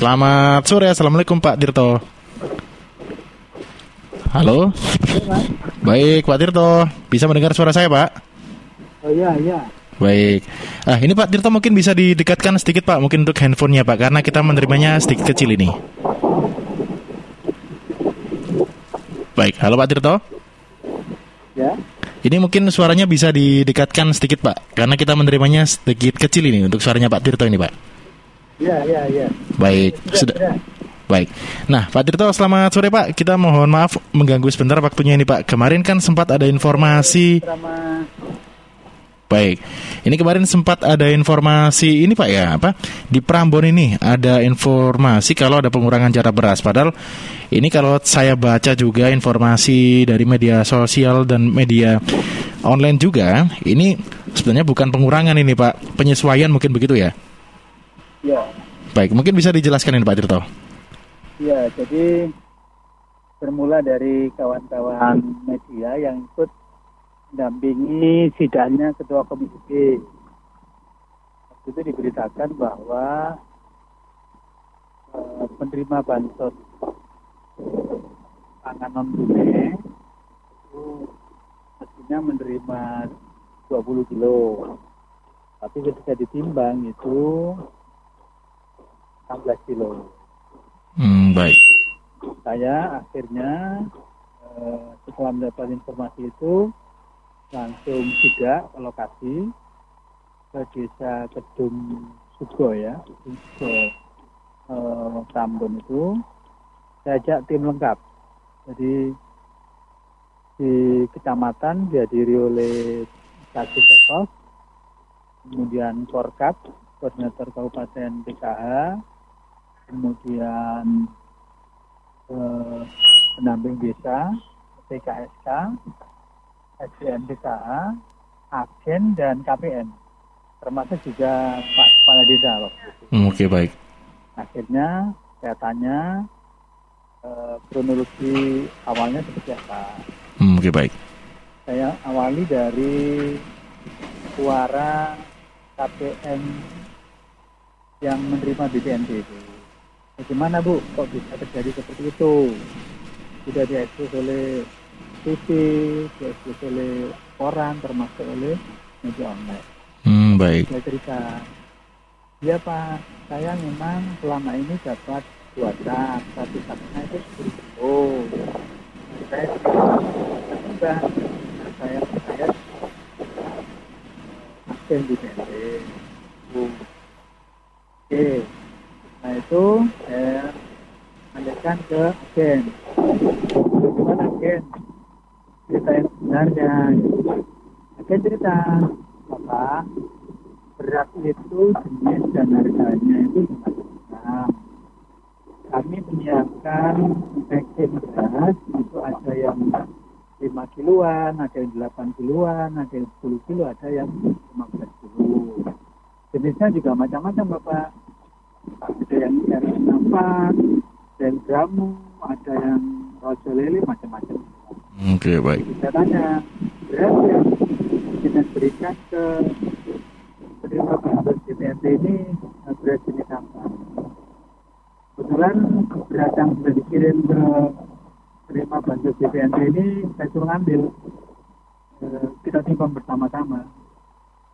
Selamat sore, Assalamualaikum Pak Tirto. Halo? Baik, Pak Tirto. Bisa mendengar suara saya, Pak? Oh iya, iya. Baik. Ah, ini Pak Tirto mungkin bisa didekatkan sedikit Pak, mungkin untuk handphonenya Pak, karena kita menerimanya sedikit kecil ini. Baik, halo Pak Tirto. Ya. Ini mungkin suaranya bisa didekatkan sedikit Pak, karena kita menerimanya sedikit kecil ini untuk suaranya Pak Tirto ini Pak. Iya, iya, iya. Baik, sudah. Ya. Baik. Nah, Pak Tirto, selamat sore Pak. Kita mohon maaf mengganggu sebentar waktunya ini Pak. Kemarin kan sempat ada informasi. Sama Baik. Ini kemarin sempat ada informasi ini Pak ya, apa? Di Prambon ini ada informasi kalau ada pengurangan jatah beras. Padahal ini kalau saya baca juga informasi dari media sosial dan media online juga, ini sebenarnya bukan pengurangan ini Pak, penyesuaian mungkin begitu ya. Ya. Baik, mungkin bisa dijelaskan ini Pak Tirto. Ya, jadi bermula dari kawan-kawan media yang ikut mendampingi sidangnya Ketua Komisi B. Waktu itu diberitakan bahwa eh, penerima bansos pangan non tunai itu mestinya menerima 20 kilo. Tapi ketika ditimbang itu 16 kilo. Hmm, baik. Saya akhirnya eh, setelah mendapat informasi itu langsung tidak ke lokasi ke desa Kedung Sugo ya, Kedung Sugo eh, Tambun itu saya ajak tim lengkap. Jadi di kecamatan dihadiri oleh Kasih Sekos, kemudian Korkap, koordinator Kabupaten PKH, kemudian eh, pendamping desa, PKSK, SDN DKA, agen dan KPN, termasuk juga Pak Kepala Desa waktu itu. Hmm, Oke, baik. Akhirnya saya tanya eh, kronologi awalnya seperti apa. Hmm, Oke, baik. Saya awali dari suara KPN yang menerima BPNT itu. Bagaimana Bu, kok bisa terjadi seperti itu? Sudah diekspos oleh TV, diekspos oleh koran, termasuk oleh media online. Hmm, baik. Saya cerita, ya Pak, saya memang selama ini dapat dua tak, satu taknya itu sepuluh kilo. Saya sudah saya saya agen di BNT. Oke, nah itu saya lanjutkan ke agen. Bagaimana agen? Cerita yang sebenarnya. Agen cerita, Bapak, beras itu jenis dan harganya itu macam-macam. Kami menyiapkan packing beras itu ada yang 5 kiloan, ada yang 8 kiloan, ada yang 10 kilo, ada yang 15 kilo. Jenisnya juga macam-macam Bapak. Ada yang dari nampak, ada yang gramu, ada yang rojo lele, macam-macam. Oke, baik. Saya tanya, beras yang kita berikan ke penerima bansos DPRD ini beras jenis apa? Kebetulan beras yang sudah dikirim ke penerima bansos DPRD ini saya suruh ngambil. Eh, kita timbang bersama-sama.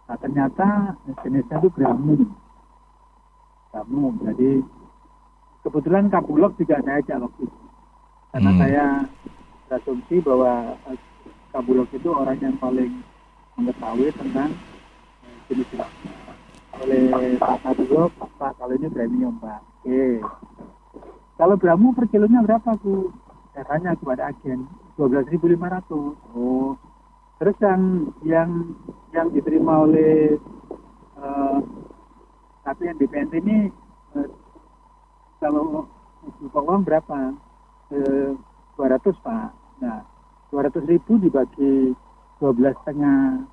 Nah ternyata jenisnya itu gramu. Gramu. Jadi kebetulan Kapulok juga saya ajak waktu itu. Karena Hmm. saya berasumsi bahwa eh, Kabulok itu orang yang paling mengetahui tentang eh, jenis jenis oleh Pak Kabulok, Pak kalau ini premium Pak. Oke. Kalau Bramu per kilonya berapa Bu? Saya tanya kepada agen 12.500. Oh. Terus yang yang yang diterima oleh eh, tapi yang di PNT ini eh, kalau uang berapa? Eh, 200 Pak. Nah, 200 ribu dibagi 12 setengah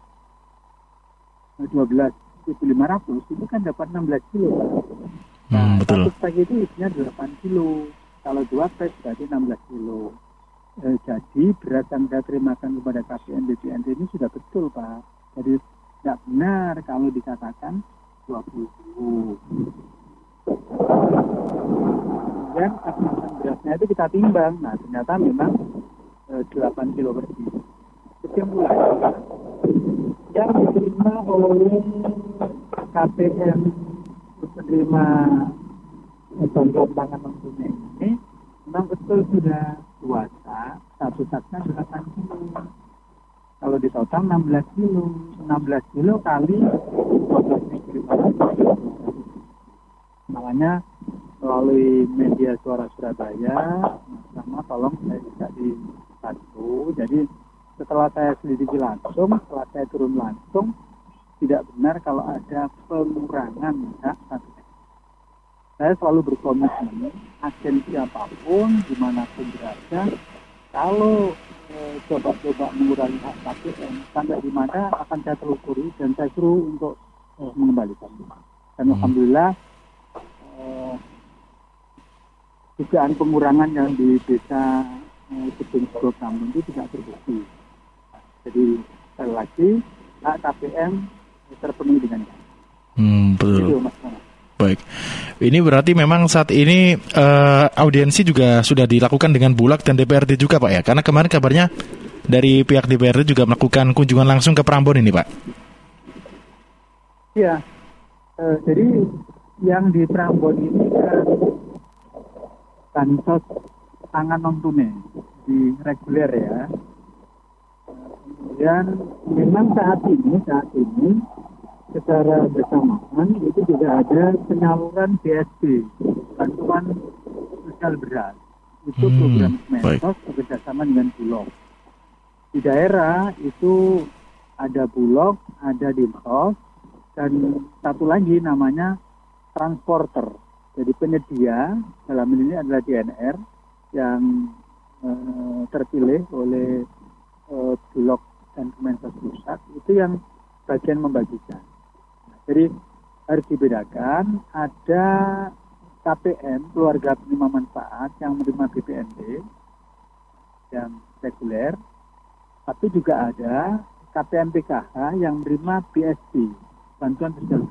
12.500 itu kan dapat 16 kilo Pak. Nah, Hmm, betul. satu pack itu isinya 8 kilo. Kalau dua pack berarti 16 kilo. Eh, jadi beras yang saya terimakan kepada KPN BPNT ini sudah betul Pak. Jadi tidak benar kalau dikatakan 20 kilo. kemudian kemasan berasnya itu kita timbang nah ternyata memang eh, 8 kilo bersih kesimpulan yang diterima oleh KPM penerima bantuan pangan non ini memang betul sudah puasa satu satnya 8 kilo kalau di total 16 kilo. 16 kilo kali 12 makanya melalui media suara Surabaya sama tolong saya bisa dibantu. Jadi setelah saya selidiki langsung setelah saya turun langsung tidak benar kalau ada pengurangan ya satu saya selalu berkomitmen agen siapa pun di mana pun berada kalau coba-coba mengurangi hak KPM sampai di mana akan saya telusuri dan saya suruh untuk eh, mengembalikan dan Hmm. alhamdulillah eh, dugaan pengurangan yang di desa eh, Gedung itu tidak terbukti jadi sekali lagi hak KPM terpenuhi dengan baik. Hmm, Itu betul. Mas Nana. Baik. Ini berarti memang saat ini eh, audiensi juga sudah dilakukan dengan Bulak dan DPRD juga, Pak ya. Karena kemarin kabarnya dari pihak DPRD juga melakukan kunjungan langsung ke Prambon ini, Pak. Iya. Eh, jadi yang di Prambon ini kan bansos tangan non tunai di reguler ya. Kemudian memang saat ini saat ini secara bersamaan itu juga ada penyaluran BSB bantuan sosial beras itu Hmm, program baik. Kemensos bekerjasama dengan Bulog di daerah itu ada Bulog ada Dinsos dan satu lagi namanya transporter. Jadi penyedia dalam ini adalah DNR yang eh, terpilih oleh eh, Bulog dan Kemensos Pusat itu yang bagian membagikan. Jadi harus dibedakan ada KPM keluarga penerima manfaat yang menerima BPNT yang reguler, tapi juga ada KPM PKH yang menerima BSD bantuan sosial.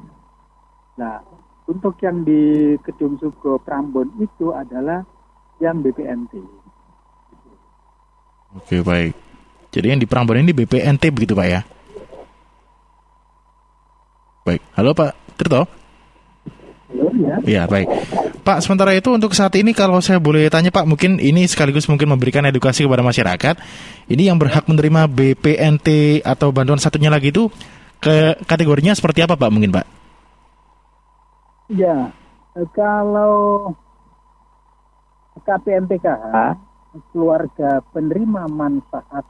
Nah, untuk yang di Gedung Sugo Prambon itu adalah yang BPNT. Oke, baik. Jadi yang di Prambon ini BPNT begitu, Pak ya? Halo, Pak Tirto? Ya. Baik. Pak, sementara itu untuk saat ini kalau saya boleh tanya Pak, mungkin ini sekaligus mungkin memberikan edukasi kepada masyarakat. Ini yang berhak menerima BPNT atau bantuan satunya lagi itu ke kategorinya seperti apa Pak mungkin Pak? Ya, kalau KPM PKH keluarga penerima manfaat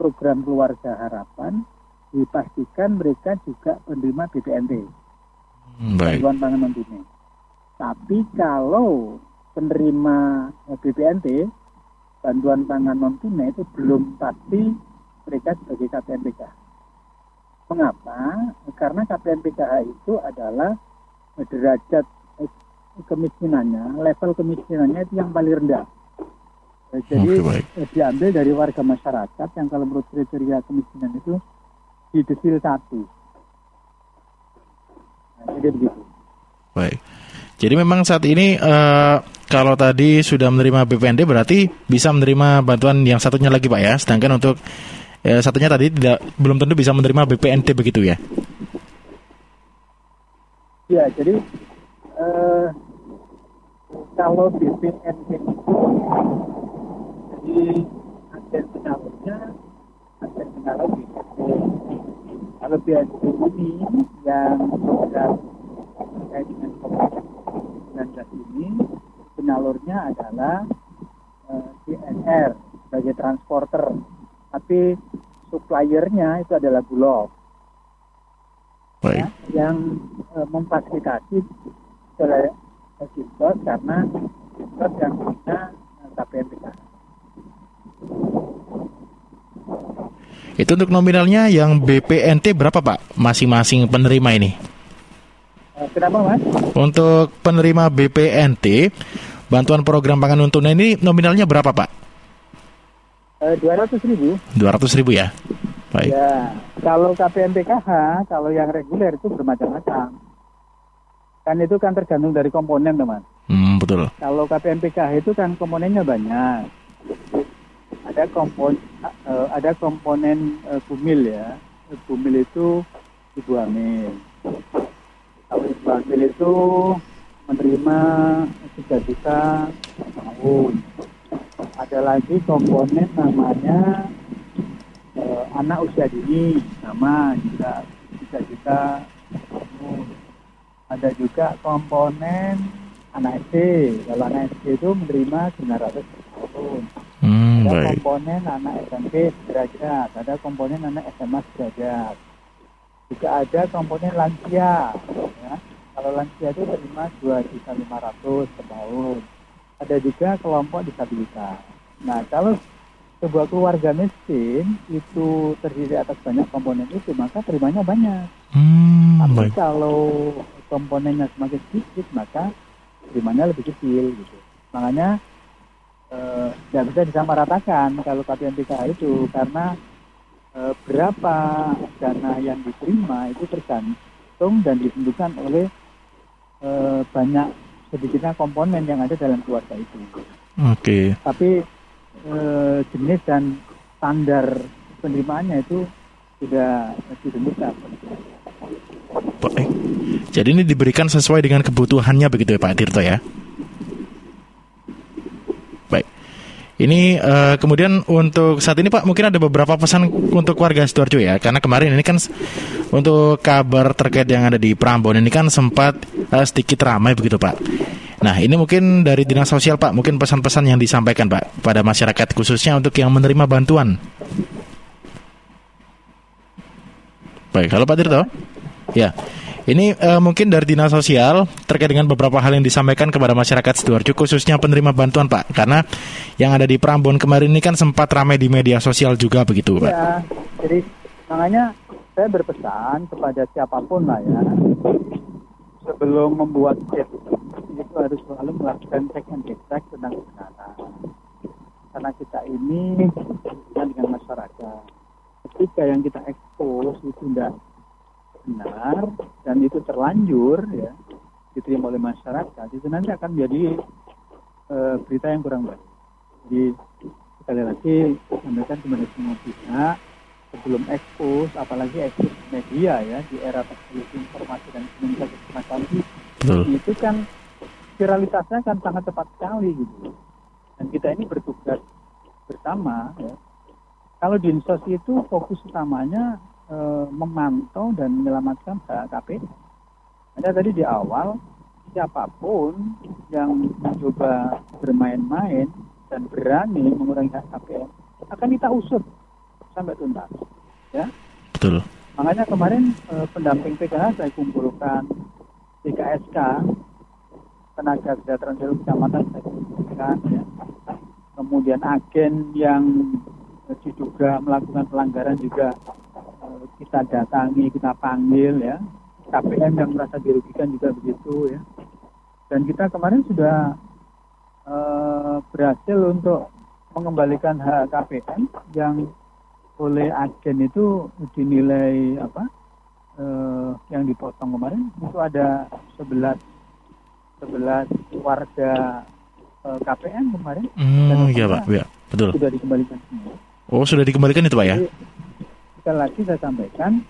program keluarga harapan dipastikan mereka juga penerima BPNT. Hmm, baik. bantuan pangan non tunai. Tapi kalau penerima BPNT bantuan pangan non tunai itu belum pasti mereka sebagai KPM PKH. Mengapa? Karena KPM PKH itu adalah derajat eh, kemiskinannya, level kemiskinannya itu yang paling rendah. Eh, Jadi baik. eh, diambil dari warga masyarakat yang kalau menurut kriteria kemiskinan itu di desil satu. Nah, jadi begitu. Baik. Jadi memang saat ini eh, kalau tadi sudah menerima BPNT berarti bisa menerima bantuan yang satunya lagi Pak ya. Sedangkan untuk eh, satunya tadi tidak belum tentu bisa menerima BPNT begitu ya. Ya, jadi eh, kalau BPNT itu jadi agen penyalurnya agen penyalur Kalau BPNT ini yang program terkait dengan COVID-19 ini penyalurnya adalah eh, DNR sebagai transporter, tapi suppliernya itu adalah Bulog ya, yang eh, memfasilitasi oleh Gimbot karena Gimbot yang punya eh, KPM PKH. Itu untuk nominalnya yang BPNT berapa Pak masing-masing penerima ini? Eh, kenapa mas? Untuk penerima BPNT bantuan program pangan non tunai ini nominalnya berapa Pak? Eh, 200 ribu. 200 ribu ya. Baik. Ya, kalau KPM PKH, kalau yang reguler itu bermacam-macam. Kan itu kan tergantung dari komponen teman. Hmm, betul. Kalau KPMPKH itu kan komponennya banyak. Ada kompon uh, ada komponen uh, bumil ya. Bumil itu ibu hamil. Kalau ibu hamil itu menerima 3 juta tahun. Ada lagi komponen namanya uh, anak usia dini sama juga 3 juta tahun. Ada juga komponen anak SD. Kalau anak SD itu menerima 900 tahun. Hmm, ada baik. komponen anak SMP sederajat, ada komponen anak SMA sederajat. Juga ada komponen lansia. Ya. Kalau lansia itu terima 2.500 per tahun. Ada juga kelompok disabilitas. Nah, kalau sebuah keluarga miskin itu terdiri atas banyak komponen itu, maka terimanya banyak. Hmm, Tapi baik. kalau komponennya semakin sedikit, maka terimanya lebih kecil gitu. Makanya eh, tidak bisa disamaratakan kalau KPMPK itu karena eh, berapa dana yang diterima itu tergantung dan ditentukan oleh eh, banyak sedikitnya komponen yang ada dalam keluarga itu. Oke. Tapi eh, jenis dan standar penerimaannya itu sudah ditentukan. Baik. Jadi ini diberikan sesuai dengan kebutuhannya begitu ya Pak Tirto ya? Baik. Ini eh, kemudian untuk saat ini Pak mungkin ada beberapa pesan untuk warga Sidoarjo ya karena kemarin ini kan untuk kabar terkait yang ada di Prambon ini kan sempat eh, sedikit ramai begitu Pak. Nah ini mungkin dari dinas sosial Pak mungkin pesan-pesan yang disampaikan Pak pada masyarakat khususnya untuk yang menerima bantuan. Baik, halo Pak Tirto. Ya, ini eh, mungkin dari dinas sosial terkait dengan beberapa hal yang disampaikan kepada masyarakat sidoarjo khususnya penerima bantuan Pak, karena yang ada di Prambon kemarin ini kan sempat ramai di media sosial juga begitu Pak. Ya, jadi makanya saya berpesan kepada siapa pun lah ya, sebelum membuat statement itu harus selalu melakukan check and check tentang kebenaran. Karena kita ini dengan masyarakat. Ketika yang kita expose itu tidak benar dan itu terlanjur ya diterima oleh masyarakat, itu nanti akan menjadi eh, berita yang kurang baik. Jadi sekali lagi sampaikan kepada semua pihak sebelum ekspos, apalagi ekspos media ya di era teknologi informasi dan komunikasi semacam ini, Betul. itu kan viralitasnya kan sangat cepat sekali gitu. Dan kita ini bertugas bersama ya. Kalau di Insos itu fokus utamanya eh, memantau dan menyelamatkan hak KPI. Ada tadi di awal siapa pun yang mencoba bermain-main dan berani mengurangi hak akan kita usut sampai tuntas. Ya, Betul. makanya kemarin eh, pendamping PKH saya kumpulkan PKSK tenaga kesejahteraan sosial kecamatan saya kumpulkan ya. Kemudian agen yang diduga melakukan pelanggaran juga kita datangi, kita panggil ya. KPM yang merasa dirugikan juga begitu ya. Dan kita kemarin sudah eh, berhasil untuk mengembalikan hak KPM yang oleh agen itu dinilai apa eh, yang dipotong kemarin itu ada 11 11 warga eh, KPM kemarin Hmm, iya Pak, ya, betul. sudah dikembalikan. Oh sudah dikembalikan itu Pak ya? Jadi, sekali lagi saya sampaikan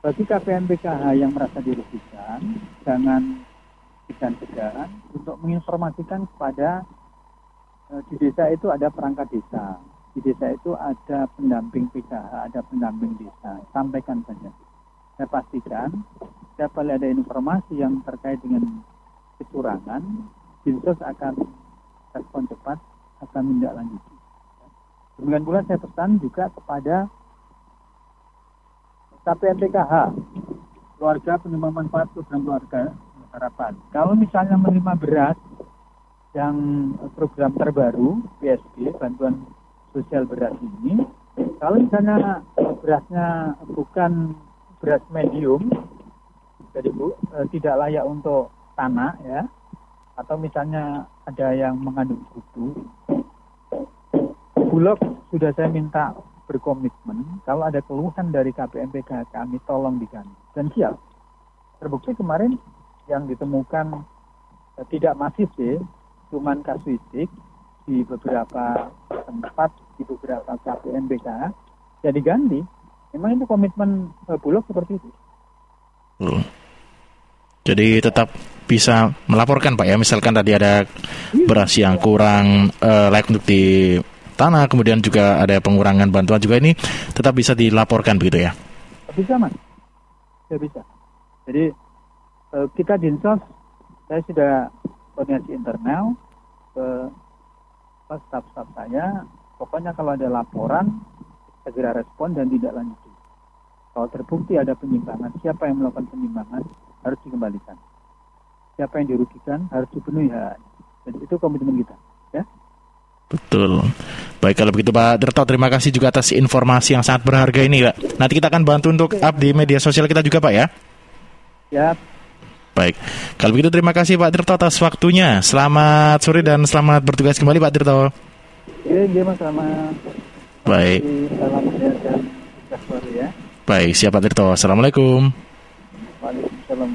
bagi KPM PKH yang merasa dirugikan jangan segan-segan untuk menginformasikan kepada eh, di desa itu ada perangkat desa. Di desa itu ada pendamping PKH ada pendamping desa. Sampaikan saja. Saya pastikan setiap kali ada informasi yang terkait dengan kecurangan Dinsos akan respon cepat akan menindaklanjuti. Demikian pula saya pesan juga kepada KPMPKH, keluarga penerima manfaat program keluarga harapan. Kalau misalnya menerima beras yang program terbaru PSB bantuan sosial beras ini, kalau misalnya berasnya bukan beras medium, jadi bu eh, tidak layak untuk tanah ya, atau misalnya ada yang mengandung kutu, Bulog sudah saya minta berkomitmen kalau ada keluhan dari KPMPK kami tolong diganti dan siap terbukti kemarin yang ditemukan tidak masif sih, cuman kasuistik di beberapa tempat, di beberapa KPNBK, ya diganti. Memang itu komitmen uh, Bulog seperti itu. Betul. Jadi tetap bisa melaporkan Pak ya, misalkan tadi ada beras yang kurang uh, layak untuk di tanah, kemudian juga ada pengurangan bantuan juga ini tetap bisa dilaporkan begitu ya? Bisa mas, ya bisa. Jadi uh, kita dinsos, saya sudah koordinasi internal ke staf-staf saya, pokoknya kalau ada laporan segera respon dan tidak lanjuti. Kalau terbukti ada penyimpangan, siapa yang melakukan penyimpangan harus dikembalikan. Siapa yang dirugikan harus dipenuhi hak. Jadi itu komitmen kita, ya. Betul. Baik kalau begitu Pak Dirto, terima kasih juga atas informasi yang sangat berharga ini Pak. Nanti kita akan bantu untuk up di media sosial kita juga Pak ya. Ya. Baik, kalau begitu terima kasih Pak Dirto atas waktunya. Selamat sore dan selamat bertugas kembali Pak Dirto. Ya, iya Mas, selamat. Baik. Dan ya. Baik, siapa Tirto? Assalamualaikum. Waalaikumsalam.